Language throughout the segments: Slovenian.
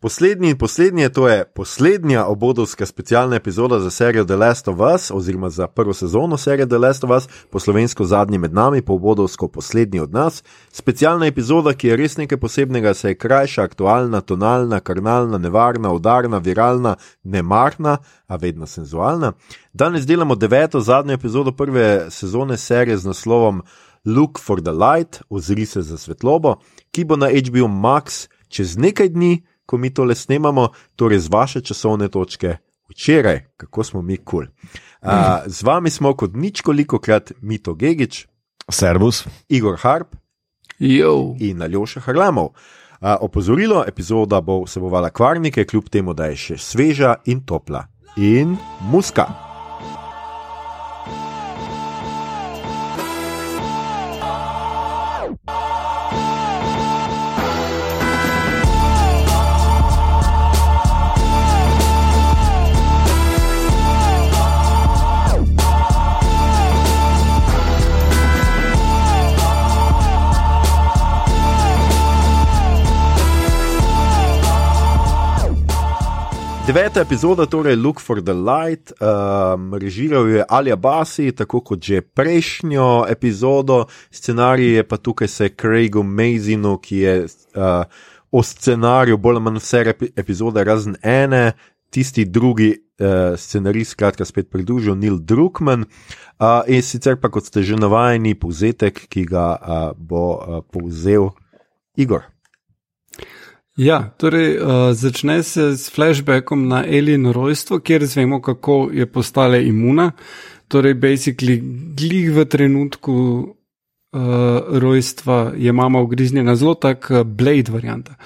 Poslednji in poslednji, to je poslednja obodovska specialna epizoda za serijo The Last of Us, oziroma za prvo sezono serije The Last of Us, po slovensko zadnji med nami, po obodovsko poslednji od nas. Specialna epizoda, ki je res nekaj posebnega, se je krajša, aktualna, tonalna, karnalna, nevarna, udarna, viralna, nemarna, a vedno senzualna. Danes delamo deveto, zadnjo epizodo prve sezone serije z naslovom Look for the Light, ozri se za svetlobo, ki bo na HBO Max čez nekaj dni ko mi tole snemamo, torej z vaše časovne točke včeraj, kako smo mi kul. Cool. Uh, z vami smo kot nič koliko krat Mito Gigič, Servus, Igor Harp Yo. in Aljoša Harlamov. Uh, opozorilo, epizoda bo vsebovala kvarnike, kljub temu, da je še sveža in topla. In muska. Deveta epizoda, torej Look for the Light, um, režiral je Alja Basi, tako kot že prejšnjo epizodo, scenarij je pa tukaj se Craigu Mazinu, ki je uh, o scenariju bolj ali manj vse epizode, razen ene, tisti drugi uh, scenarij, skratka, spet pridružil Neil Druckmann. Uh, in sicer pa, kot ste že navajeni, povzetek, ki ga uh, bo uh, povzel Igor. Ja, torej uh, začne se s flashbackom na Elino rojstvo, kjer zvemo, kako je postala imuna. Torej, basically, glih v trenutku uh, rojstva je mama ugriznjena, zelo tak uh, blade varianta.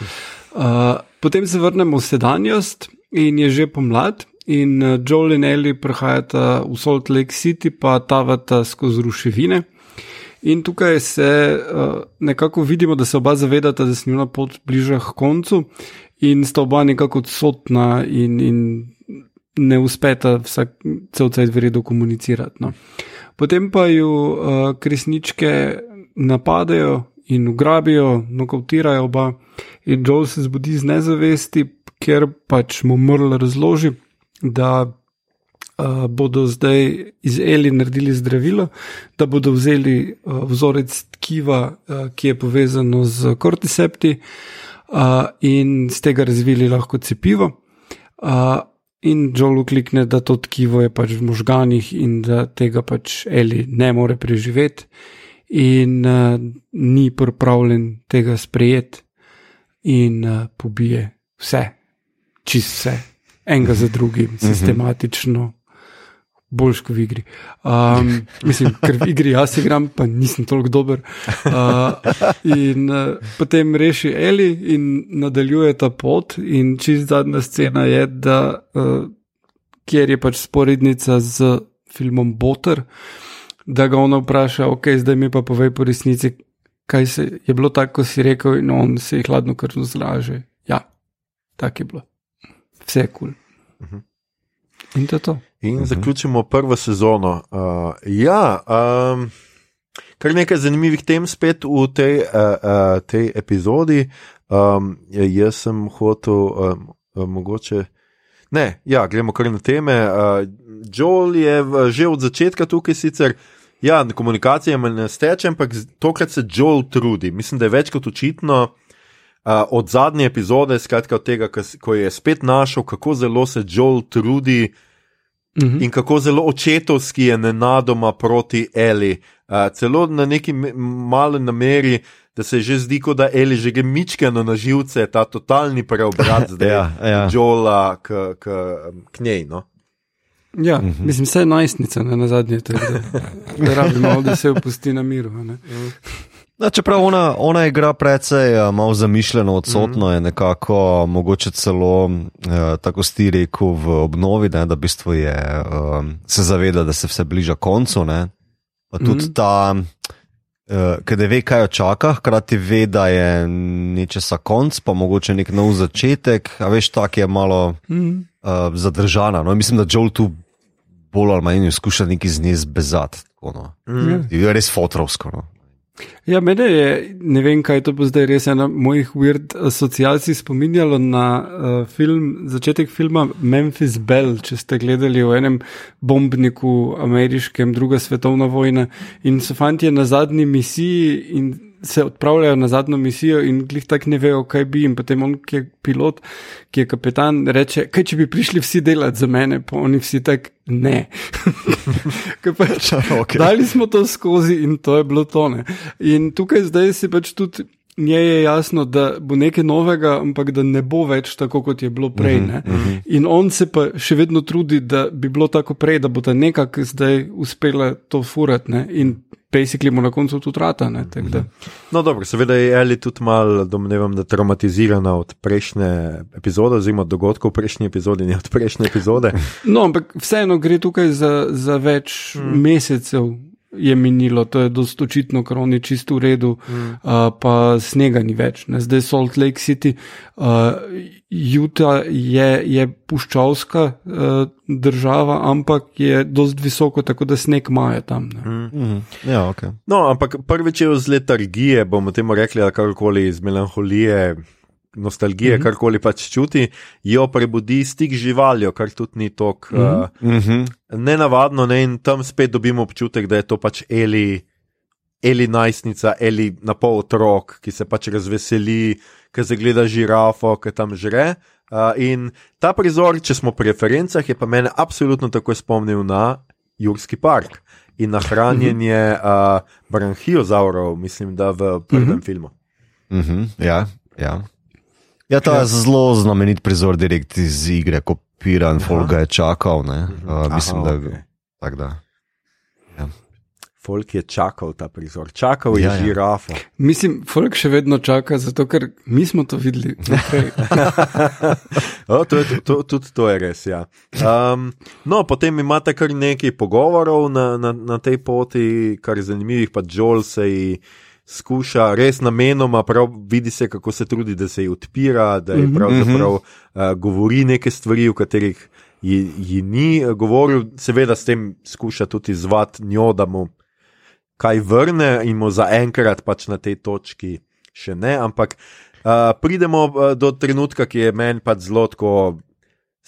Uh, potem se vrnemo v sedanjost in je že pomlad. In Joel in Ellie prihajata v Salt Lake City, pa tavata skozi ruševine. In tukaj se uh, nekako vidimo, da se oba zavedata, da se njuna pot bliža k koncu, in sta oba nekako odsotna, in, in ne uspeta vsak cel cel v redu komunicirati. No. Potem pa ju uh, kresničke napadejo in ugrabijo, nokautirajo oba, in Joel se zbudi z nezavesti, ker pač mu mrl razloži, da uh, bodo zdaj iz Eli naredili zdravilo, da bodo vzeli uh, vzorec tkiva, uh, ki je povezano z kortisepti, uh, in z tega razvili lahko cepivo. Uh, in Joel klikne, da to tkivo je pač v možganih in da tega pač Eli ne more preživeti, in uh, ni pripravljen tega sprejeti, in uh, pobije vse, čist vse. Enega za drugim, sistematično, boljš kot v igri. Um, mislim, ker v igri jaz igram, pa nisem toliko dober. Uh, in uh, potem reši Eli in nadaljuje ta pot. In čist zadnja scena je, da uh, kjer je pač sporednica z filmom Boter, da ga ona vpraša, ok, zdaj mi pa povej po resnici, kaj se je bilo tako, kot si rekel, in on se jih hladno krvno zlaže. Ja, tako je bilo. Vse je kul. Cool. Uh -huh. In to je to. In uh -huh. zaključimo prvo sezono. Uh, ja, um, kar nekaj zanimivih tem spet v tej, uh, uh, tej epizodi. Um, jaz sem hotel, um, mogoče. Ne, ja, gremo kar na teme. Uh, Joel je v, že od začetka tukaj sicer. Ja, komunikacija me ne steče, ampak tokrat se Joel trudi. Mislim, da je več kot očitno uh, od zadnje epizode, skratka od tega, ko je spet našel, kako zelo se Joel trudi uh -huh. in kako zelo očetovski je nenadoma proti Eli. Uh, celo na neki mali nameri, da se že zdi, kot da Eli že gre mičkano na živce, ta totalni preobrat zdaj ja, ja. Joela k, k, k njej. No? Ja, uh -huh. mislim, vse je najstnica ne, na zadnje, da rabimo, da se opusti na miru. Da, čeprav ona, ona igra precej uh, malo zamišljeno, odsotno mm -hmm. je nekako, mogoče celo, uh, tako sti rekel, v obnovi, ne, da v bistvu je, uh, se zaveda, da se vse bliža koncu. Ne. Pa tudi mm -hmm. ta, uh, ki ve, kaj jo čaka, hkrati ve, da je nečesa konc, pa mogoče nek nov začetek, a veš, tak je malo mm -hmm. uh, zadržana. No. Mislim, da Joel tu bolj ali manj skuša nekaj z njej zbezati. No. Mm -hmm. Je res fotrovsko. No. Ja, mene je, ne vem, kaj to bo zdaj res ena mojih weird asociacij spominjalo na uh, film, začetek filma Memphis Bell, če ste gledali o enem bombniku ameriškem, druga svetovna vojna in so fanti na zadnji misiji in se odpravljajo na zadnjo misijo in glih tak ne vejo, kaj bi jim. Potem on, ki je pilot, ki je kapetan, reče, kaj če bi prišli vsi delati za mene, pa oni vsi tak ne. pač, okay. Dali smo to skozi in to je bilo tone. In tukaj zdaj se pač tudi. Nje je jasno, da bo nekaj novega, ampak da ne bo več tako, kot je bilo prej. Uh -huh, uh -huh. In on se pa še vedno trudi, da bi bilo tako prej, da bo ta nekako zdaj uspela to furati. In basically mu na koncu tudi rata. Ne, no, dobro, seveda je Ali tudi malo, domnevam, da traumatizirana od prejšnje epizode, oziroma dogodkov prejšnje epizode, ne od prejšnje epizode. No, ampak vseeno gre tukaj za, za več mm. mesecev je minilo, to je dosto očitno, ker oni čisto v redu, mm. uh, pa snega ni več. Ne? Zdaj Salt Lake City, uh, Utah je, je puščavska uh, država, ampak je dost visoko, tako da sneg imajo tam. Mm. Mm. Ja, okay. No, ampak prvič je z letargije, bomo temu rekli, ali karkoli iz melanholije nostalgije, mm -hmm. karkoli pač čuti, jo prebudi stik živaljo, kar tudi ni tako mm -hmm. uh, mm -hmm. nenavadno. Ne? In tam spet dobimo občutek, da je to pač Eli, Eli najstnica, Eli na pol otrok, ki se pač razveseli, ki se gleda žirafo, ki tam žre. Uh, in ta prizor, če smo pri referencah, je pa mene absolutno tako spomnil na Jurski park in na hranjenje uh, branhiozaurov, mislim, da v prvem mm -hmm. filmu. Mm -hmm. Ja, ja. Ja, to je zelo znamenit prizor, direkt iz igre, ko Piran Folk je čakal. Uh, mislim, Aha, da je. Da. Ja. Folk je čakal ta prizor, čakal je ja, ja. Mislim, Folk še vedno čaka, zato ker mi smo to videli. o, to je, to, tudi to je res. Ja. Um, no, potem imate kar nekaj pogovorov na, na, na tej poti, kar je zanimivih, pa Joel se je skuša res namenoma, prav vidi se, kako se trudi, da se ji odpira, da je mhm. pravzaprav uh, govori neke stvari, o katerih ji, ji ni uh, govoril, seveda s tem skuša tudi zvati njo, da mu kaj vrne in mu zaenkrat pač na tej točki še ne. Ampak uh, pridemo do trenutka, ki je meni pač zelo tako.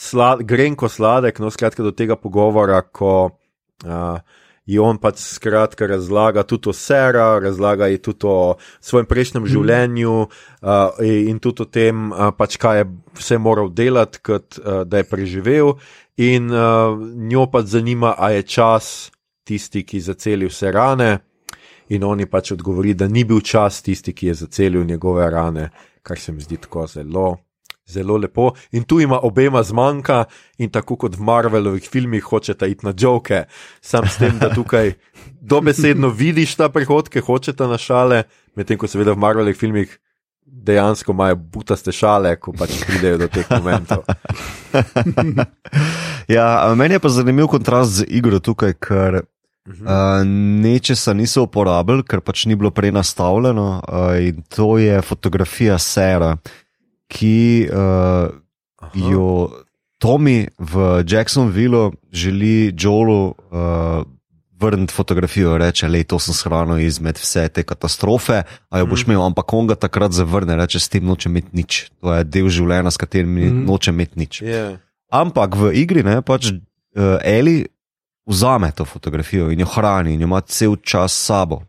Slad, grenko sladek, no, skratka, do tega pogovora, ko uh, in on pač skratka razlaga tudi o Sera, razlaga ji tudi o svojem prejšnjem mm. življenju uh, in tudi o tem, uh, pač kaj je vse moral delati, kot, uh, da je preživel. In uh, njo pač zanima, a je čas tisti, ki zaceli vse rane. In oni pač odgovori, da ni bil čas tisti, ki je zacelil njegove rane, kar se mi zdi tako zelo zelo lepo. In tu ima obema zmanjka, in tako kot v Marvelovih filmih, hočeta iti na joke, sam s tem, da tukaj dobesedno vidiš ta prihodke, hočeta na šale, medtem ko seveda v Marvelovih filmih. Dejansko imajo butaste šale, ko pač pridejo do teh momentov. ja, meni je pa zanimiv kontrast z igro tukaj, ker uh -huh. uh, nečesa niso uporabili, ker pač ni bilo prej nastavljeno. Uh, in to je fotografija Sera. Uh, ki uh, jo Tomi v Jacksonville želi Joelu uh, vrniti fotografijo, reče: Le, to sem shranil izmed vse te katastrofe, a jo boš mm. imel, ampak on ga takrat zavrne, reče: S tem noče imeti nič. To je del življenja, s katerim mm. noče imeti nič. Yeah. Ampak v igri ne, pač uh, Eli vzame to fotografijo in jo hrani in jo ima cel čas s sabo.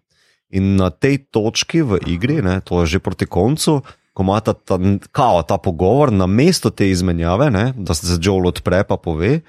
In na tej točki v igri, ne, to je že proti koncu, ko ima ta, ta, kao, ta pogovor, na mesto te izmenjave, ne, da se Joel odpre in pove,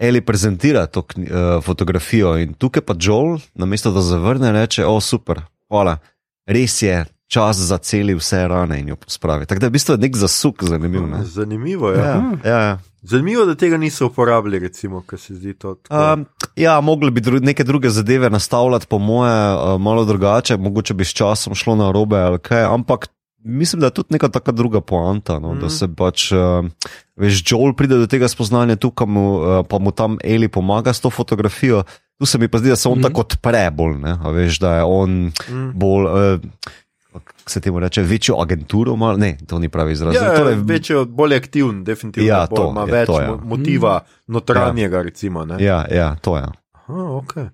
ali prezentira to uh, fotografijo. In tukaj pa Joel, na mesto da zavrne, reče: O, super, hvala, res je. Čas za celi vse rane in jo pospravi. Tako da je v bistvu nek zasuk, zanimiv. Ne? Zanimivo je. Ja, ja, ja. Zanimivo, da tega niso uporabili, recimo, kar se zdi to. Um, ja, mogli bi dru neke druge zadeve nastavljati, po moje, uh, malo drugače, mogoče bi s časom šlo na robe ali kaj, ampak Mislim, da je tudi neka taka druga poanta, no, mm. da se pač, uh, veš, Joel pride do tega spoznanja, tukaj mu, uh, pa mu tam Eli pomaga s to fotografijo. Tu se mi pa zdi, da se on mm. tako odpre bolj, ne, veš, da je on mm. bolj. Uh, Se temu reče, večjo agenturo, malo, ne, to ni pravi izraz. Ja, torej, večjo, bolj aktiven, definitivno. Ja, to ima več to, ja. motiva, mm. notranjega, ja. recimo. Ne? Ja, ja, to je. Aha, okay.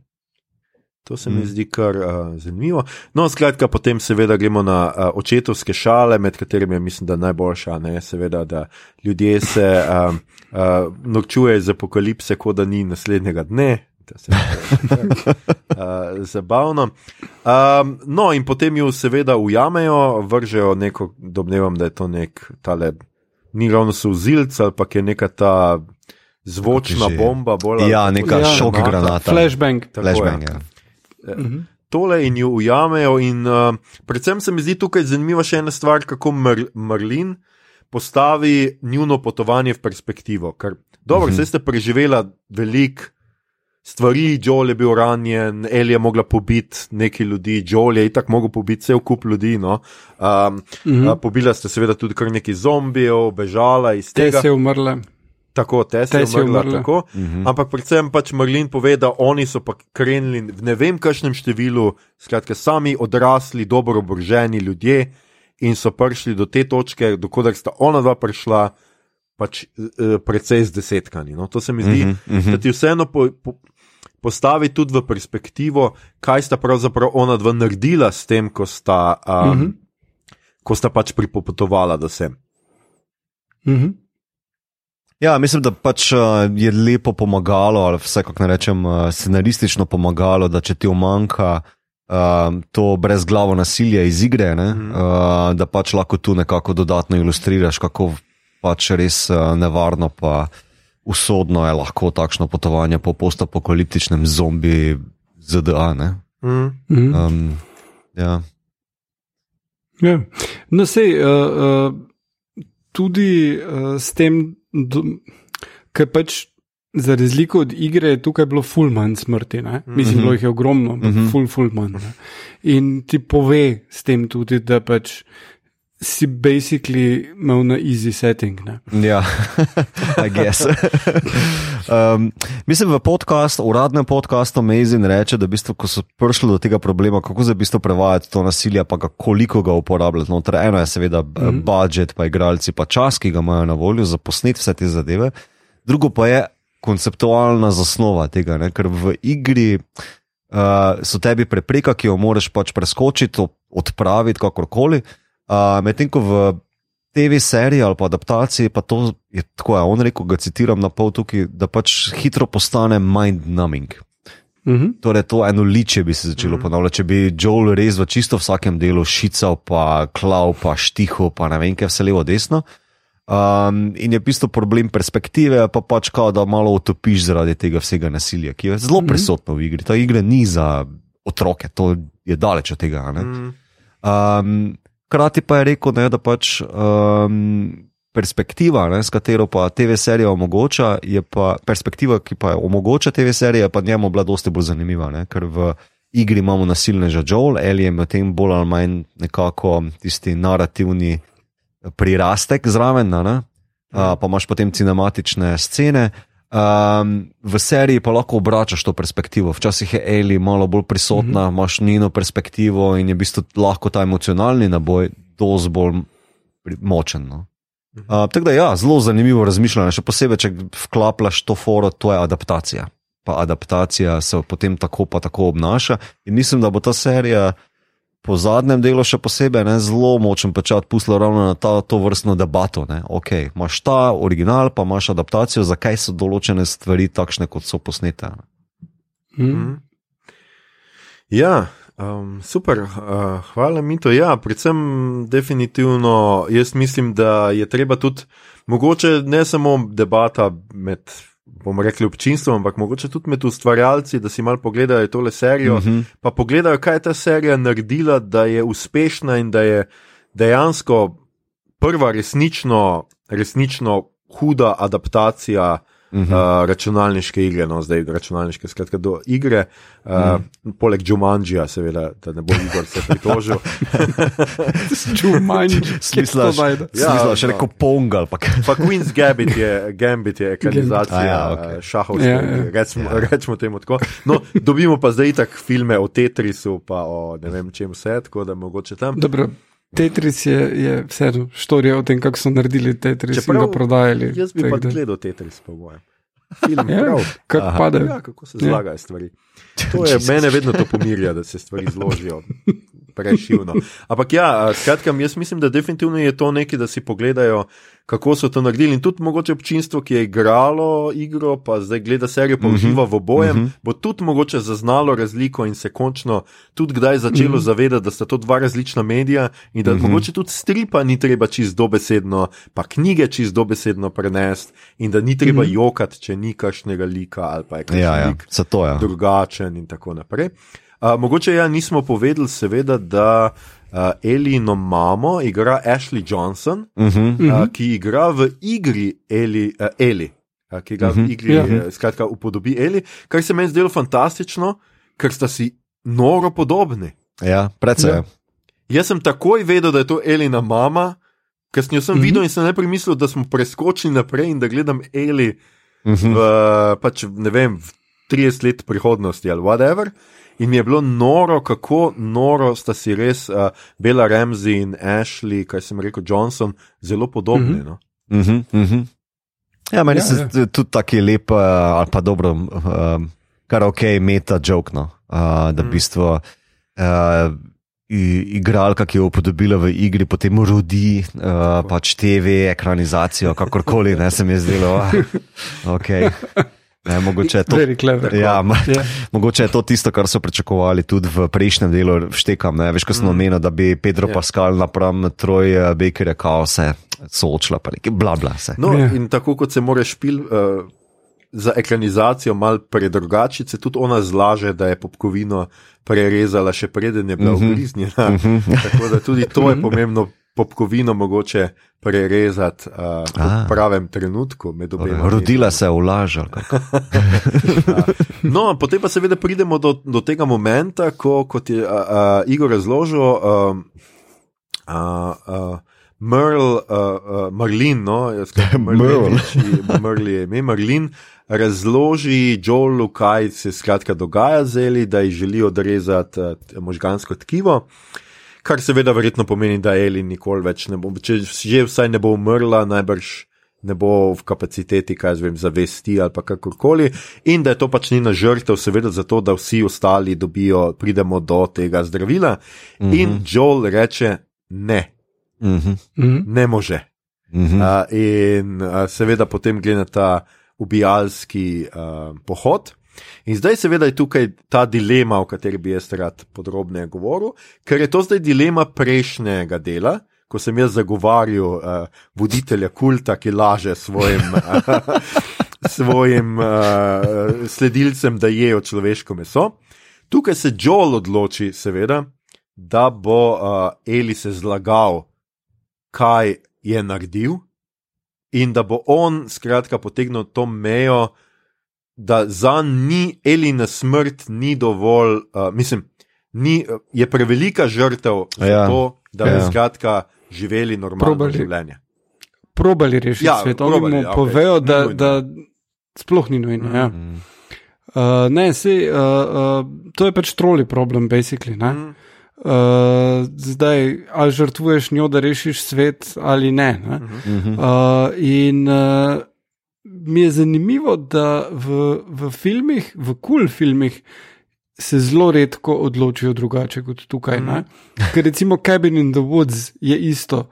To se mi zdi kar uh, zanimivo. No, skratka, potem seveda gremo na uh, očetovske šale, med katerimi je mislim, da najboljša, ne? seveda, da ljudje se uh, uh, norčujejo z apokalipse, kot da ni naslednjega dne. Se, uh, zabavno. Um, no, in potem jo seveda ujamejo, vržejo neko, domnevam, da je to nek tale, ni ravno suzilc ali pa je neka ta zvočna bomba. Bolj, ja, neka ja, šok granata. Flashbang. Flashbang ja. Mhm. Tole in jo ujamejo, in uh, predvsem se mi zdi tukaj zanimiva še ena stvar, kako Mer Merlin postavi njuno potovanje v perspektivo. Ker, dobro, uh -huh. ste preživela veliko stvari, Joel je bil ranjen, Eli je mogla pobiti nekaj ljudi, Joel je itak mogel pobiti cel kup ljudi. No? Um, uh -huh. uh, pobila ste seveda tudi kar nekaj zombijev, bežala iz tega. Te se je umrla. Tako, te se je umrla. Tako. Uh mhm. -huh. Ampak predvsem pač Marlin pove, da oni so pa krenili v ne vem kakšnem številu, skratka, sami odrasli, dobro oboroženi ljudje in so prišli do te točke, dokler sta ona dva prišla, pač uh, precej z desetkami. No? To se mi zdi, uh -huh, uh -huh. da ti vseeno po, po, postavi tudi v perspektivo, kaj sta pravzaprav ona dva naredila s tem, ko sta, um, uh -huh. ko sta pač pripotovala do sem. Uh -huh. Ja, mislim, da pač uh, je lepo pomagalo, ali vse kako rečem, uh, scenaristično pomagalo, da če ti omanka uh, to brezglavo nasilje iz igre, ne, mm. uh, da pač lahko tu nekako dodatno ilustriraš, kako pač res uh, nevarno pa usodno je lahko takšno potovanje po postapokaliptičnem zombi ZDA. Mm. Um, ja. Ja. No, sej, uh, uh, tudi uh, s tem ker pač za razliko od igre je tukaj bilo ful manj smrti, ne? mislim, bilo jih je ogromno, mm -hmm. ful, ful manj. Ne? In ti pove s tem tudi, da pač. Si basically imel na easy setting. Ne? Ja, I guess. um, mislim, v podkastu, uradnem podkastu Amazing reče, da bistvo, ko so prišli do tega problema, kako za bistvo prevajati to nasilje, pa ga, koliko ga uporabljati. No, torej eno je seveda mm -hmm. budžet, pa igralci, pa čas, ki ga imajo na voljo za posnet vse te zadeve. Drugo pa je konceptualna zasnova tega, ne? ker v igri uh, so tebi prepreka, ki jo moraš pač preskočiti, odpraviti kakorkoli. Uh, Medtem ko v TV seriji ali pa adaptaciji, pa to je tako, ja, on rekel, ga citiram na pol tukaj, da pač hitro postane mind-numbing. Uh -huh. Torej, to eno liče bi se začelo uh -huh. ponavljati. Če bi Joel res v čisto vsakem delu šical, pa klav, pa štiho, pa ne vem, kaj vse levo, desno. Um, in je bistvo problem perspektive, pa pač kao, da malo utopiš zaradi tega vsega nasilja, ki je zelo prisotno v igri. Ta igra ni za otroke, to je daleč od tega. Um, Hkrati pa je rekel, ne, da pač um, perspektiva, ne, s katero pa TV serija omogoča, je pa perspektiva, ki pa omogoča TV serije, pa njemu bila dosti bolj zanimiva, ne, ker v igri imamo nasilneža Joel, Eli je medtem bolj ali manj nekako tisti narativni prirastek zraven, ne, uh, pa imaš potem cinematične scene. Um, v seriji pa lahko obračaš to perspektivo. Včasih je Eli malo bolj prisotna, mm -hmm. imaš njeno perspektivo in je v bistvu lahko ta emocionalni naboj dosti bolj močen. No? Uh, tako da, ja, zelo zanimivo razmišljanje, še posebej, če vklaplaš to foro, to je adaptacija. Pa adaptacija se potem tako pa tako obnaša. In mislim, da bo ta serija po zadnjem delu še posebej ne, zelo močen pečat pustila ravno na ta, to vrstno debato. Ok, imaš ta original, pa imaš adaptacijo, zakaj so določene stvari takšne, kot so posnete. Mm. Ja, um, super, uh, hvala mi to. Ja, predvsem definitivno jaz mislim, da je treba tudi mogoče ne samo debata med bomo rekli, občinstvom, ampak mogoče tudi med ustvarjalci, da si malo pogledajo tole serijo, uh mhm. -huh. pa pogledajo, kaj je ta serija naredila, da je uspešna in da je dejansko prva resnično, resnično huda adaptacija. Uh -huh. uh, računalniške igre, no zdaj računalniške, skratka, do igre, uh, uh -huh. poleg Džumanžija, seveda, da ne bo Igor se pritožil. Džumanži, smisla, ja, še no. neko pongal. Pa, pa Queen's Gambit je, Gambit je ekranizacija ja, okay. šahovske, ja, ja. Recimo, ja. rečemo temu tako. No, dobimo pa zdaj tak filme o Tetrisu, pa o ne vem čem vse, tako da mogoče tam. Dobro. Tetris je, je vseeno štorija o tem, kako so naredili Tetris Čeprav, in ga prodajali. Jaz bi pa da... gledal Tetris, po mojem. film. Ja, kako pade. Ja, kako se zlagajo stvari. To je, mene vedno to pomirja, da se stvari zložijo prešivno. Ampak ja, skratka, jaz mislim, da definitivno je to nekaj, da si pogledajo, kako so to naredili. In tudi mogoče občinstvo, ki je igralo igro, pa zdaj gleda serijo, pa uživa v obojem, bo tudi mogoče zaznalo razliko in se končno tudi kdaj začelo zavedati, da sta to dva različna medija in da mogoče tudi stripa ni treba čist dobesedno, pa knjige čist dobesedno prenesti in da ni treba jokati, če ni kakšnega lika ali pa je kakšen Ja, ja, lik se to je. drugačen in tako naprej. Uh, mogoče ja nismo povedali, seveda, da uh, Elino mamo igra Ashley Johnson, Uh -huh. uh, ki igra v igri Eli, uh, Eli uh, ki ga v igri Ja. uh, skratka upodobi Eli, kar se meni zdelo fantastično, ker sta si noro podobni. Ja, predvsej. Ja. Ja. Jaz sem takoj vedel, da je to Elina mama, ker sem jo sem mm -hmm. videl in sem najprej mislil, da smo preskočili naprej in da gledam Eli Uh -huh. v, pač, ne vem, v 30 let prihodnosti ali whatever. In mi je bilo noro, kako noro sta si res uh, Bela Ramsey in Ashley, kaj sem rekel, Johnson, zelo podobni. Mm -hmm. no? Uh -huh. Uh -huh. Ja, meni Ja, se ja. tudi tako je lep, uh, ali pa dobro, um, kar ok, meta joke. No. Uh, da v bistvu uh, igralka, ki je upodobila v igri, potem rodi uh, pač TV, ekranizacijo, kakorkoli, ne se mi je zdelo. Okay. Ne, mogoče je to. Very clever. Ja, ma, Ja. Mogoče je to tisto, kar so pričakovali tudi v prejšnjem delu, štekam. Ne? Veš, ko sem omenil, da bi Pedro Ja. yeah. Pascal napram Troj eh, Baker kao se soočila, pa nekaj bla bla se. No, Ja. in tako kot se mora špil uh, za ekranizacijo mal predrugačiti, se tudi ona zlaže, da je popkovino prerezala, še preden je bila Mhm. ugriznjena. Tako da tudi to je pomembno. Popkovino mogoče prerezati uh, v pravem trenutku. Rodila se je v laž. ali kako? No, potem pa seveda pridemo do, do tega momenta, ko kot je uh, uh, Igor razložil, um, uh, uh, Merl, uh, uh, Marlin, no, jaz kažem Merl. Merl je ime, Marlin razloži Joelu, kaj se skratka dogaja z Eli, da ji želi odrezati uh, možgansko tkivo. Kar seveda verjetno pomeni, da Eli nikoli več ne bo, če že vsaj ne bo umrla, najbrž ne bo v kapaciteti, kaj jaz vem, zavesti ali pa kakorkoli, in da je to pač njena žrtev, seveda zato, da vsi ostali dobijo, pridemo do tega zdravila. Mm -hmm. In Joel reče: Ne, Mhm, Mhm. ne može. mhm. Uh, in uh, seveda potem gre na ta ubijalski uh, pohod. In zdaj, seveda, je tukaj ta dilema, o kateri bi jaz rad podrobneje govoril, ker je to zdaj dilema prejšnjega dela, ko sem jaz zagovarjal uh, voditelja kulta, ki laže svojim, uh, svojim uh, sledilcem, da jejo človeško meso. Tukaj se Joel odloči, seveda, da bo uh, Eli se zlagal, kaj je naredil, in da bo on skratka potegnil to mejo, da za ni Elina smrt ni dovolj, uh, mislim, ni, je prevelika žrtev za Ja, to, da bi ja. skratka živeli normalno Probali. življenje. Probali rešiti Ja, ja, svet. Oni probali, mu ja, povejo, Ni da, da sploh ni nujno. Ja. Mhm. Uh, ne, sej, uh, uh, to je pač troli problem, basically. Ne? Mhm. Uh, zdaj, ali žrtvuješ njo, da rešiš svet, ali ne. ne? Mhm. Uh, in uh, mi je zanimivo, da v, v filmih, v kul cool filmih, se zelo redko odločijo drugače kot tukaj. Mm. Ker recimo Cabin in the Woods je isto,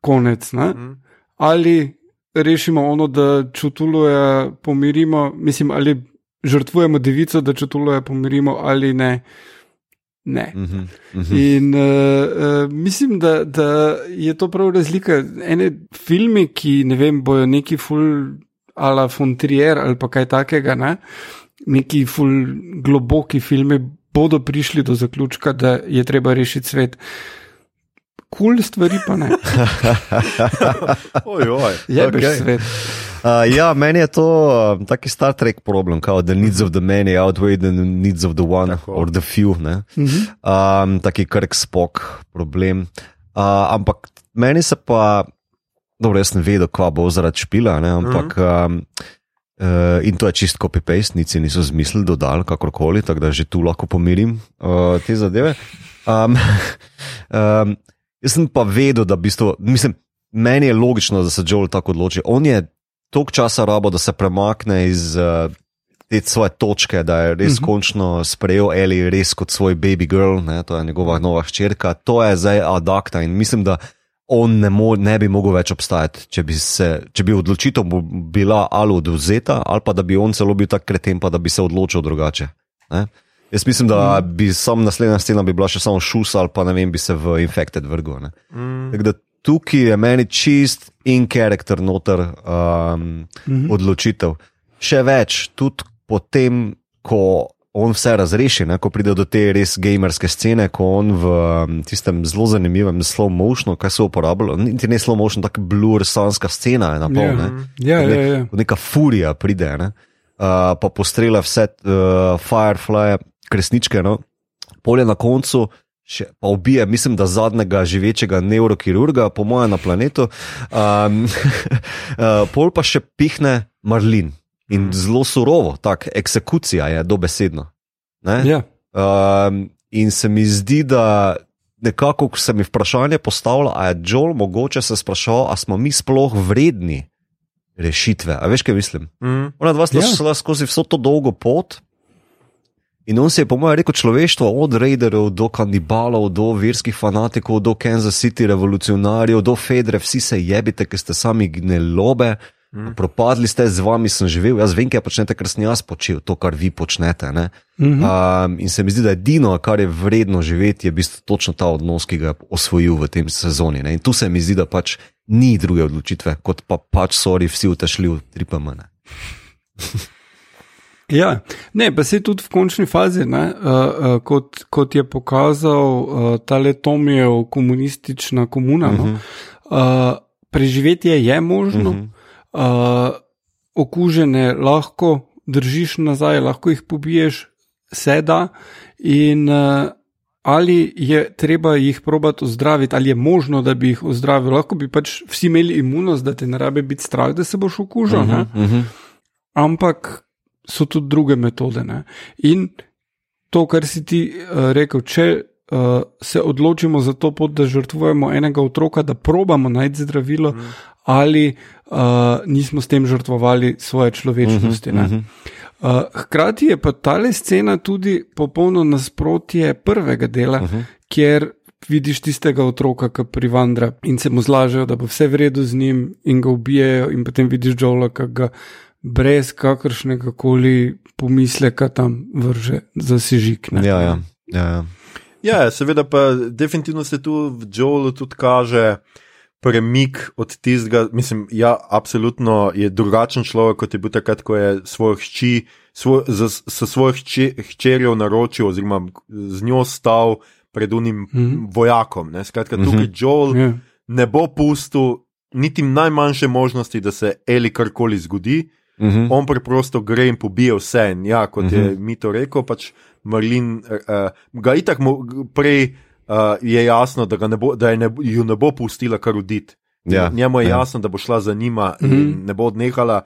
konec. Ne? Mhm. Ali rešimo ono, da čutuluje, pomirimo, mislim, ali žrtvujemo devico, da čutuluje, pomirimo, ali ne. Ne. Mhm. Mhm. In uh, uh, mislim, da, da je to prav razlika. Ene filme, ki ne vem, bojo neki full ala Fontrier ali pa kaj takega, ne? neki full globoki filme bodo prišli do zaključka, da je treba rešiti svet. Kul cool stvari pa ne. Oj, oj. Okej. okay. svet. Uh, ja, meni je to uh, taki Star Trek problem, kao the needs of the many outweigh the needs of the one Tako. or the few. Ne? Mhm. Um, taki krk spok problem. Uh, ampak meni se pa, dobro, jaz sem vedel, kva bo zaradi špila, ne? ampak. Um, Uh, in to je čist copy-paste, nici niso zmislili, dodali kakorkoli, tako da že tu lahko pomirim uh, te zadeve. Um, um, jaz sem pa vedel, da v bistvu, mislim, meni je logično, da se Joel tako odloči. On je toliko časa rabo, da se premakne iz uh, te svoje točke, da je res uh -huh. končno sprejel Eli res kot svoj baby girl, ne, to je njegova nova hčerka. To je zdaj adakta in mislim, da on ne, mo ne bi mogel več obstajati, če bi, se, če bi odločitev bila ali odvzeta, ali pa da bi on celo bil tak kreten, pa da bi se odločil drugače. Ne. Jaz mislim, da bi sam naslednja scena bi bila še samo šus ali pa ne vem, bi se v infekted vrgel. Mm. Tukaj je meni čist in karakter noter um, mm -hmm. odločitev. Še več, tudi potem, ko on vse razreši, ne, ko pride do te res gamerske scene, ko on v tistem zelo zanimivem slow motionu, kaj se uporablja, niti ne slow motion, tako blur, sanska scena je na pol. Ne, ja, ja, ja. Neka furija pride, ne, uh, pa postrela vse uh, Firefly kresničke, no, polje na koncu. Še, pa ubije, mislim, da zadnjega živečega neurokirurga, po mojem, na planetu. Um, uh, pol pa še pihne Marlin in zelo surovo, tako eksekucija je dobesedno. Ja. Um, in se mi zdi, da nekako, ko se mi vprašanje postavlja, ali je Joel mogoče se sprašal, ali smo mi sploh vredni rešitve. A veš, kaj mislim? Mm. Ona dva sta ja. šla skozi vso to dolgo pot. In on se je, po mojem, rekel človeštvo, od raiderov do kanibalov, do verskih fanatikov, do Kansas City revolucionarjev, do Fedre, vsi se jebite, ker ste sami gnelobe, mm. propadli ste, z vami sem živel, jaz vem, kaj počnete, ker sem jaz počel to, kar vi počnete. Mm -hmm. um, in se mi zdi, da edino, kar je vredno živeti, je v bistvu točno ta odnos, ki ga je osvojil v tem sezoni. Ne? In tu se mi zdi, da pač ni druge odločitve, kot pa pač sori vsi utešli v tripamene. Ja, ne, pa se tudi v končni fazi, ne, uh, uh, kot, kot je pokazal uh, ta letomijev komunistična komuna. Uh -huh. no, uh, preživetje je možno, uh -huh. Uh, okužene lahko držiš nazaj, lahko jih pobiješ, seda. In uh, ali je treba jih probati ozdraviti, ali je možno, da bi jih ozdravili, lahko bi pač vsi imeli imunost, da te ne rabe biti strah, da se boš okužil. Uh -huh, uh -huh. Ampak so tudi druge metode. Ne? In to, kar si ti uh, rekel, če uh, se odločimo za to pot, da žrtvujemo enega otroka, da probamo najti zdravilo, mm. Ali uh, nismo s tem žrtvovali svoje človečnosti. Mm -hmm. uh, hkrati je pa ta scena tudi popolno nasprotje prvega dela, mm -hmm. kjer. Vidiš tistega otroka, ki privandra in se mu zlažejo, da bo vse v redu z njim, in ga ubijajo, in potem vidiš Joela, ki ga brez kakršnega koli pomisleka tam vrže za sežig. Ja, ja. Ja, ja. ja, seveda pa definitivno se tu v Joelu tudi kaže. Premik od tistega, mislim, ja, absolutno je drugačen človek, kot je bil takrat, ko je svojo hči, svoj, z, s svojo hčerjo naročil, oziroma z njo stal pred unim mm -hmm. vojakom. Ne? Skratka, tukaj mm -hmm. Joel yeah. Ja. ne bo pustil niti najmanjše možnosti, da se Eli karkoli zgodi, mhm. -huh. On preprosto gre in pobije vse. In ja, kot uh -huh. je mhm. mi to rekel, pač Marlin, uh, ga itak prej uh, je jasno, da, ne bo, da ne, ju ne bo pustila kar uditi. Ja, Njemu je ja. jasno, da bo šla za njima in mhm. -huh. ne bo odnehala.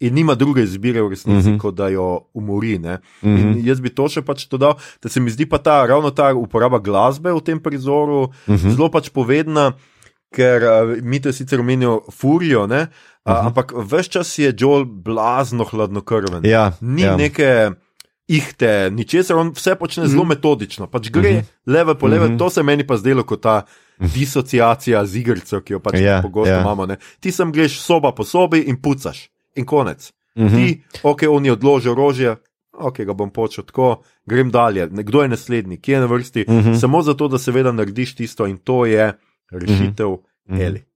In nima druge izbire v resnici, uh -huh. kot da jo umori. Uh -huh. Jaz bi to še pač dodal, da se mi zdi pa ta ravno ta uporaba glasbe v tem prizoru uh -huh. zelo pač povedna, ker uh, mi to sicer omenijo furijo, uh, Uh -huh. Ampak vse čas je Joel blazno hladnokrven. Ja, Ni ja. neke ihte, ničesar, on vse počne zelo mhm. -huh. metodično. Pač gre mhm. -huh. leve po leve, mhm. -huh. to se meni pa zdelo kot ta disociacija z igrico, ki jo pač ja, pogosto ja. imamo. Ne? Ti sem greš soba po sobi in pucaš, in konec. Uh -huh. Ti, ok, on je odložil orožje. Ok, ga bom počel tako, grem dalje. Kdo je naslednji, kje je na vrsti? Uh -huh. Samo zato, da seveda narediš tisto, in to je rešitev uh -huh. Eli.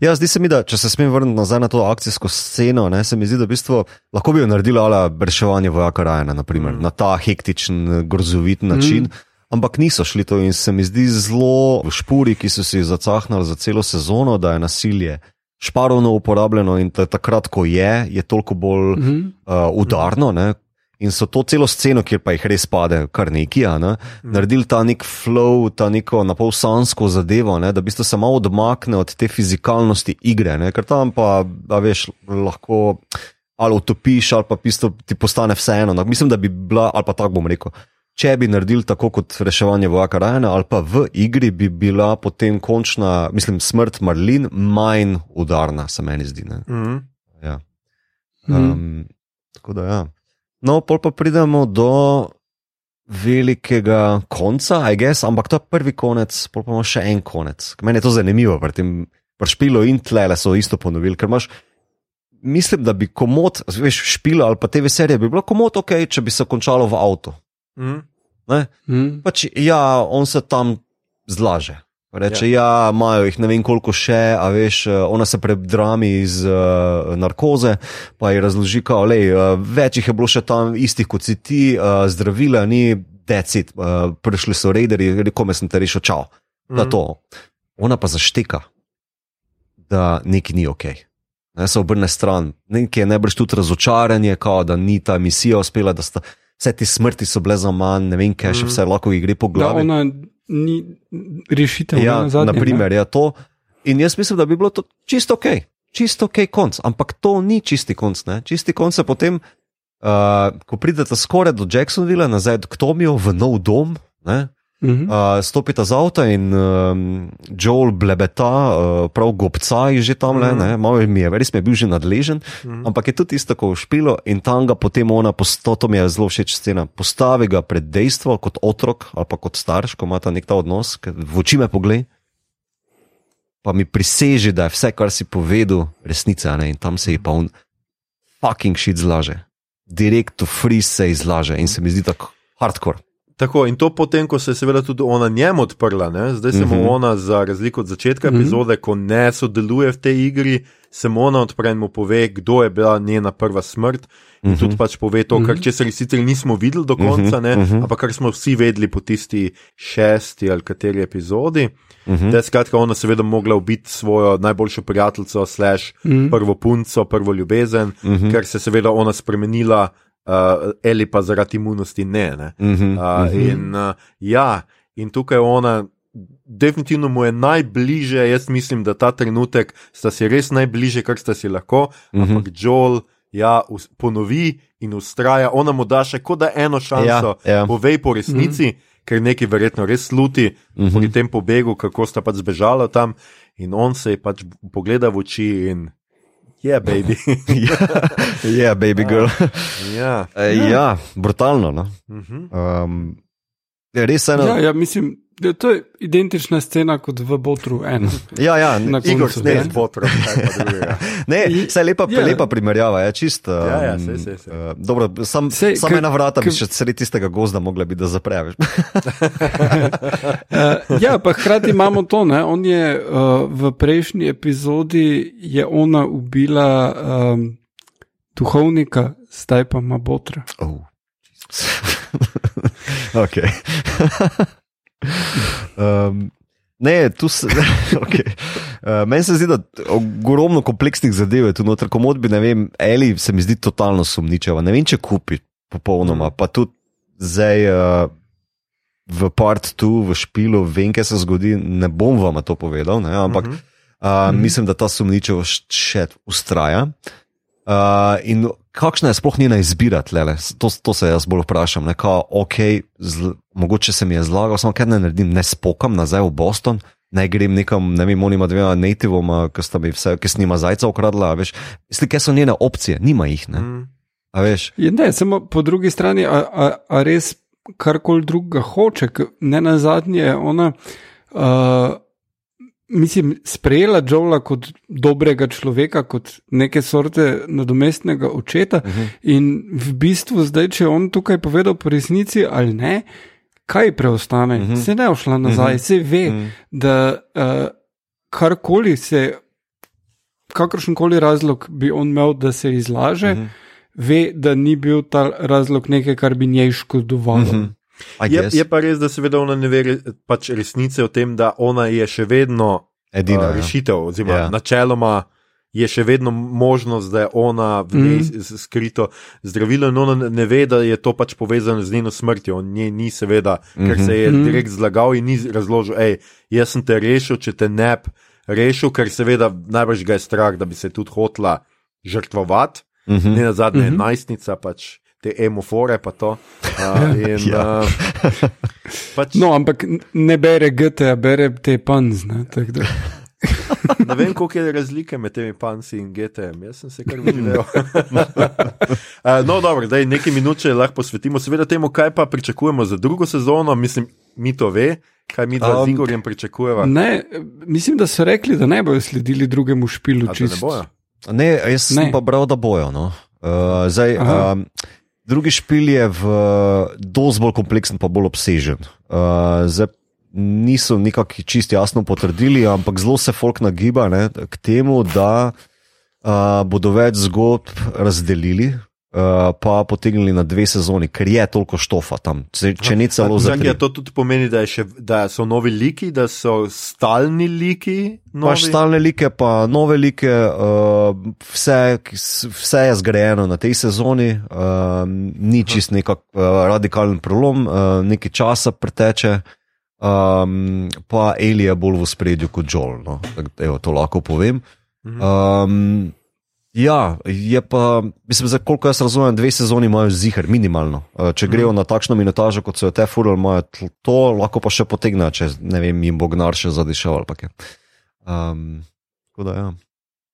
Ja, zdi se mi, da če se smem vrniti nazaj na to akcijsko sceno, ne, se mi zdi, da bi bistvu, lahko bi jo naredila ali reševanje vojaka Rajana, naprimer, mm. na ta hektičen, grozovit način. Mm. Ampak niso šli to in se mi zdi zelo v špuri, ki so si zacahnali za celo sezono, da je nasilje šparovno uporabljeno in takrat, ko je, je toliko bolj mm -hmm. uh, udarno, ne, in so to celo sceno, kjer pa jih res pade, kar neki, ne, mm. naredili ta nek flow, ta neko napol sansko zadevo, ne, da bi se malo odmaknili od te fizikalnosti igre, ne, ker tam pa, da veš, lahko ali utopiš, ali pa pisto, ti postane vseeno. No, mislim, da bi bila, ali pa tako bom rekel. Če bi naredili tako kot reševanje vojaka Rajana, ali pa v igri bi bila potem končna, mislim, smrt Marlin manj udarna, se meni zdi. Mm -hmm. ja. Um, tako da, ja. No, pol pa pridemo do velikega konca, I guess, ampak to je prvi konec, pol pa imamo še en konec. Meni je to zanimivo, pri tem špilu in tlele so isto ponovili, ker imaš. Mislim, da bi komod, veš, špilo ali pa te veselje bi bilo komod ok, če bi se končalo v avtu. Mm. Ne? Mm. Pač, ja, on se tam zlaže. Reče, ja, imajo jih ne vem koliko še, a veš, eh, ona se predrami iz uh, narkoze, pa ji razloži, kao, lej, uh, več jih je bilo še tam istih kot si ti, uh, zdravila ni, decit, uh, prišli so raideri, kome sem te rešil, čau. Da Mhm. to. Ona pa zašteka, da nekaj ni ok. Ne, se obrne stran, nekaj je najbrž tudi razočaranje, kao, da ni ta misija uspela, da sta vse te smrti so bile za manj, ne vem, kaj še Mhm. vse lahko gre po Da glavi. ona ni rešitev. Ja, zadnje, na ne. primer, je to. In jaz mislim, da bi bilo to čisto ok, čisto ok konc, ampak to ni čisti konc. Ne? Čisti konc je potem, uh, ko pridete skoraj do Jacksonvilla, nazaj k Tomiju v nov dom. Ne? Mhm. Uh, stopite z avta in um, Joel blebeta, uh, prav gobca je že tam, le, ne, malo mi je, res mi je bil že nadležen, Mhm. ampak je tudi isto kot v špilu in tam ga potem ona, posto, to mi je zelo všeč scena, postavi ga pred dejstvo kot otrok ali pa kot starš, ko imata nek ta odnos, v oči me pogled. Pa mi priseže, da je vse, kar si povedal, resnica, ne? in tam se je pa on fucking shit zlaže. Direkt to free se izlaže in se mi zdi tako hardcore. Tako in to potem, ko se je seveda tudi ona njemu odprla, ne? zdaj se mu Mhm. ona, za razliko od začetka Mhm. epizode, ko ne sodeluje v tej igri, se mu ona odpre in mu pove, kdo je bila njena prva smrt. In tudi pač pove to, kar če se sicer nismo videli do konca, ne, ampak kar smo vsi vedeli po tisti šesti ali kateri epizodi. Da je skratka ona seveda mogla ubiti svojo najboljšo prijateljico, slash prvo punco, prvo ljubezen, ker se je seveda ona spremenila, uh, Eli pa zaradi imunosti ne. ne. Mhm. Uh, in, uh, ja, in tukaj ona, definitivno mu je najbližje, jaz mislim, da ta trenutek sta si res najbližje, kar sta si lahko, ampak Joel. Ja, ponovi in ustraja, ona mu da še kot da eno šanso, Ja, ja. povej po resnici, mm -hmm. ker nekaj verjetno res sluti mm -hmm. pri tem pobegu, kako sta pač zbežala tam. In on se je pač pogleda v oči in je, yeah, baby. Yeah, baby girl. ja. E, ja, brutalno. No? Mhm. Um, je res eno. Ja, ja, mislim, da to je identična scena kot v Botru 1. ja, ja, Na Igor koncu, Snez, ne. pa drugega. Ne, vse lepa, Ja. lepa primerjava, je čist. Um, Ja, ja, saj, saj, saj. Uh, dobro, sam, Sej, sam ena vrata bi še sredi tistega gozda mogla biti, da zapreš. Uh, ja, pa hkrati imamo to, ne? on je uh, v prejšnji epizodi je ona ubila um, duhovnika, zdaj pa ima Botra. oh. ok. um, ne, tu se. okay. uh, meni se zdi, da ogromno kompleksnih zadev je tu noter, komod bi, ne vem, Eli se mi zdi totalno sumničava. Ne vem, če kupi popolnoma, pa tudi zdaj. Uh, V part tu, v špilu, vem, kaj se zgodi, ne bom vam to povedal, ne, ampak uh -huh. uh, mislim, da ta sumničavost še ustraja. Uh, in kakšna je sploh njena izbira, tlele? To, to se jaz bolj vprašam. Ne, kao, okay, zl, mogoče se mi je zlagal, samo kaj ne naredim, ne spokam nazaj v Boston. Ne grem nekam, ne vem, onima dvema nativoma, ki sta mi vse, ki snima zajca ukradla. Veš, Mislim, kaj so njene opcije, nima jih. Ne, Mm. a veš. Je, ne, samo po drugi strani, a, a, a res karkoli drugega hoče, ne na zadnje je ona. Uh, Mislim, sprejela Joela kot dobrega človeka, kot neke sorte nadomestnega očeta, uh -huh. in v bistvu zdaj, če je on tukaj povedal po resnici ali ne, kaj preostane, uh -huh. se ne ošla nazaj, uh -huh. se ve, uh -huh. da uh, karkoli se, kakršen koli razlog bi on imel, da se izlaže, uh -huh. ve, da ni bil ta razlog nekaj, kar bi njej škodovalo. Uh -huh. Je, je pa res, da seveda ona ne ve pač resnice o tem, da ona je še vedno Edina, uh, rešitev, oziroma Ja. načeloma je še vedno možnost, da je ona v njej mm. skrito zdravilo in ona ne- ne ve, da je to pač povezano z njeno smrtjo. On nje ni seveda, mm -hmm. ker se je mm -hmm. direkt zlagal in ni razložil, hej, jaz sem te rešil, če te ne bi rešil, ker seveda najbrž ga je strah, da bi se tudi hotla žrtvovati. Mm -hmm. Ne na zadnje, mm -hmm. najstnica pač. Te emofore, pa to. Uh, in, Ja. uh, pač, No, ampak ne bere GT, bere te panzne. tako da- ne vem, koliko je razlike med temi panci in GTM. Jaz sem se kar videl. uh, no, dobro, da je nekaj minut, če lahko posvetimo, seveda, temu, kaj pa pričakujemo za drugo sezono. Mislim, mi to ve, kaj mi dva Um, z Igorjem pričakujemo. Ne, mislim, da so rekli, da ne bodo sledili drugemu špilu. A ne bojo? Ne, jaz sem Ne. pa bral, da bojo. No. Uh, zdaj, um, drugi špil je v dosti bolj kompleksen, pa bolj obsežen. Uh, zdaj, niso nekako čisto jasno potrdili, ampak zelo se folk nagiba ne, k temu, da uh, bodo več zgodb razdelili. Uh, pa potegnili na dve sezoni, ker je toliko štofa tam, če, če ne celo za Čakaj, tri. a to tudi pomeni, da, še, da so novi liki, da so stalni liki. Novi? stalne like, pa nove like, uh, vse, vse je zgrajeno na tej sezoni, uh, ni čist nek uh, radikalen prelom, uh, nekaj časa preteče, um, pa Eli je bolj v spredju kot Joel. No? Tako da, Evo, to lahko povem. Um, ja, je pa, mislim, za koliko jaz razumem, dve sezoni imajo zihar, minimalno. Uh, če grejo na takšno minutažo, kot so jo te furali, imajo to, lahko pa še potegnejo, če ne vem, jim bo gnar še zadišal ali pa kaj. Um, tako da, ja.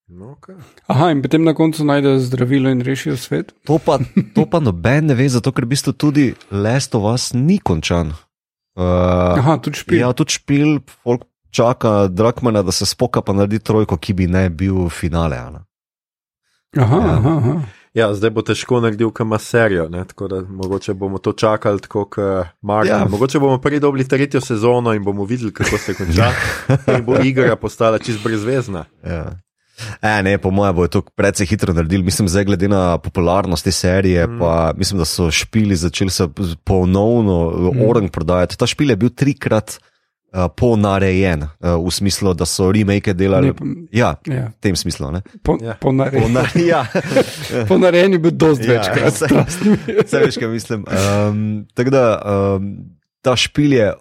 No, okay. Aha, in potem na koncu najdejo zdravilo in rešijo svet. To pa, to pa noben ne ve, zato ker v bistvu tudi Last of Us ni končan. Uh, Aha, tudi špil. ja, tudi špil, folk čaka Drakmana, da se spoka pa naredi trojko, ki bi ne bil finale. a ne. Aha, Ja. aha, aha. Ja, zdaj bo težko naredil kama serijo, ne? tako da mogoče bomo to čakali tako kot Marko. Ja. Mogoče bomo prej dobili tretjo sezono in bomo videli, kako se konča. in bo igra postala čist brezvezna. Ja. E, ne, po mojem, bo to precej hitro naredili. Mislim, zdaj glede na popularnost te serije, mm. pa mislim, da so špili začeli se ponovno mm. orang prodajati. Ta špil je bil trikrat uh, ponarejen, uh, v smislu, da so remake delali. Ne, Ja, Ja, v tem smislu. Ne? po, Ja. ponare, Ponar ja. ponarejeni bi dosti Ja, večkrat. Vse veš, kaj mislim. Um, tako da um, ta špil je,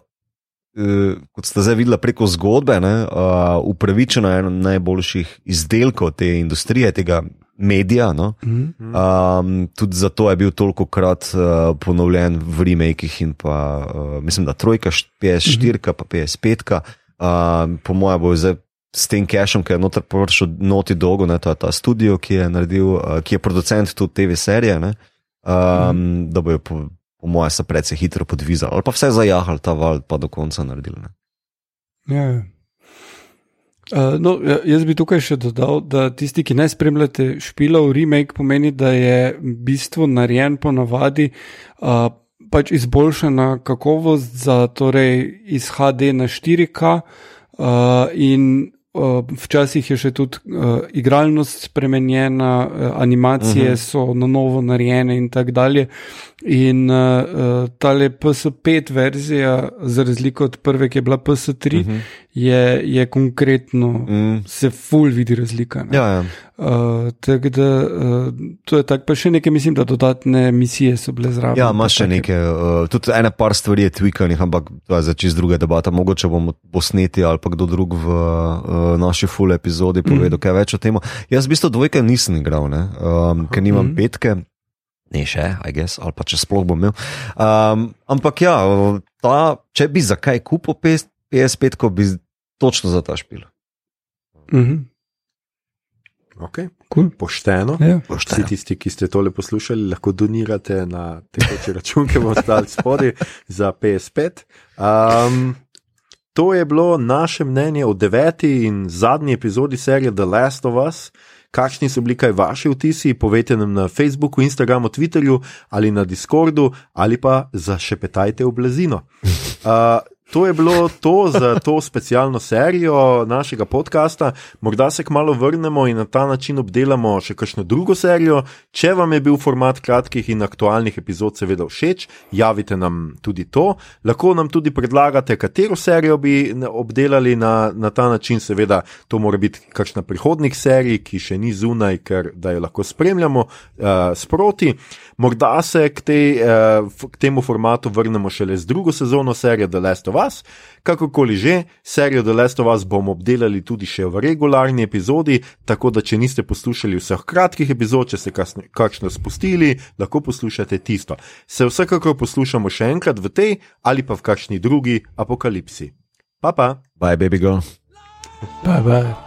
kot ste zdaj videli preko zgodbe, ne, uh, upravičeno eno najboljših izdelkov te industrije, tega medija. No. Mhm. Um, tudi zato je bil toliko krat uh, ponovljen v remakih in pa uh, mislim, da trojka, št- PS4, pa PS5. Um, po mojem bo zdaj. S tem cashom, ki je noter prišel noti dolgo, ne, to je ta studio, ki je naredil, uh, ki je producent tudi TV serije, ne, um, mm. da bojo, po, po mojem, se precej hitro podvizali, ali pa vse zajahali ta val, pa do konca naredili. Ne. Ja. Uh, no, ja, jaz bi tukaj še dodal, da tisti, ki ne spremljate špilov, remake pomeni, da je v bistvu narejen po navadi uh, pač izboljšana kakovost za torej iz HD na 4K uh, in uh, včasih je še tudi uh, igralnost spremenjena, uh, animacije uh -huh. so na novo narejene in tako dalje. In uh, uh, tale PS5 verzija, za razliko od prve, ki je bila PS3, uh -huh. je, je konkretno, Mm. se full vidi razlika. ne. Ja, ja. Uh, tako da uh, to je tako, pa še nekaj, mislim, da dodatne misije so bile zraven. Ja, imaš še nekaj, uh, tudi ene par stvari je tweakanih, ampak to je za čist druga debata. Mogoče bomo posneti ali pa kdo drug v uh, naši full epizodi povedal mm. kaj več o tem. Jaz v bistvu dvojke nisem igral, ne, um, ker nimam mm. petke. Ne še, I guess, ali pa če sploh bom imel. Um, ampak ja, ta, če bi zakaj kupil PS- PS5, ko bi točno za ta špil. Mhm. Okay. Cool. Pošteno. Ja. Vsi tisti, ki ste tole poslušali, lahko donirate na tekoči račun, ki bomo stali spodaj za PS5. Um, to je bilo naše mnenje o deveti in zadnji epizodi serije The Last of Us. Kakšni so bili kaj vaši vtisi, povejte nam na Facebooku, Instagramu, Twitterju ali na Discordu, ali pa zašepetajte v blazino. Uh, To je bilo to za to specialno serijo našega podcasta. Morda se kmalo vrnemo in na ta način obdelamo še kakšno drugo serijo. Če vam je bil format kratkih in aktualnih epizod seveda všeč, javite nam tudi to. Lahko nam tudi predlagate, katero serijo bi obdelali na, na ta način. Seveda, to mora biti kakšna prihodnih serij, ki še ni zunaj, ker da jo lahko spremljamo uh, sproti. Morda se k, tej, uh, f- k temu formatu vrnemo šele z drugo sezono serije The Last of Us. Kakorkoli že, serijo The Last of Us bomo obdelali tudi še v regularni epizodi, tako da če niste poslušali vseh kratkih epizod, če ste kakšno spustili, lahko poslušate tisto. Se vsekakor poslušamo še enkrat v tej ali pa v kakšni drugi apokalipsi. Pa pa! Bye, baby girl. Bye, bye.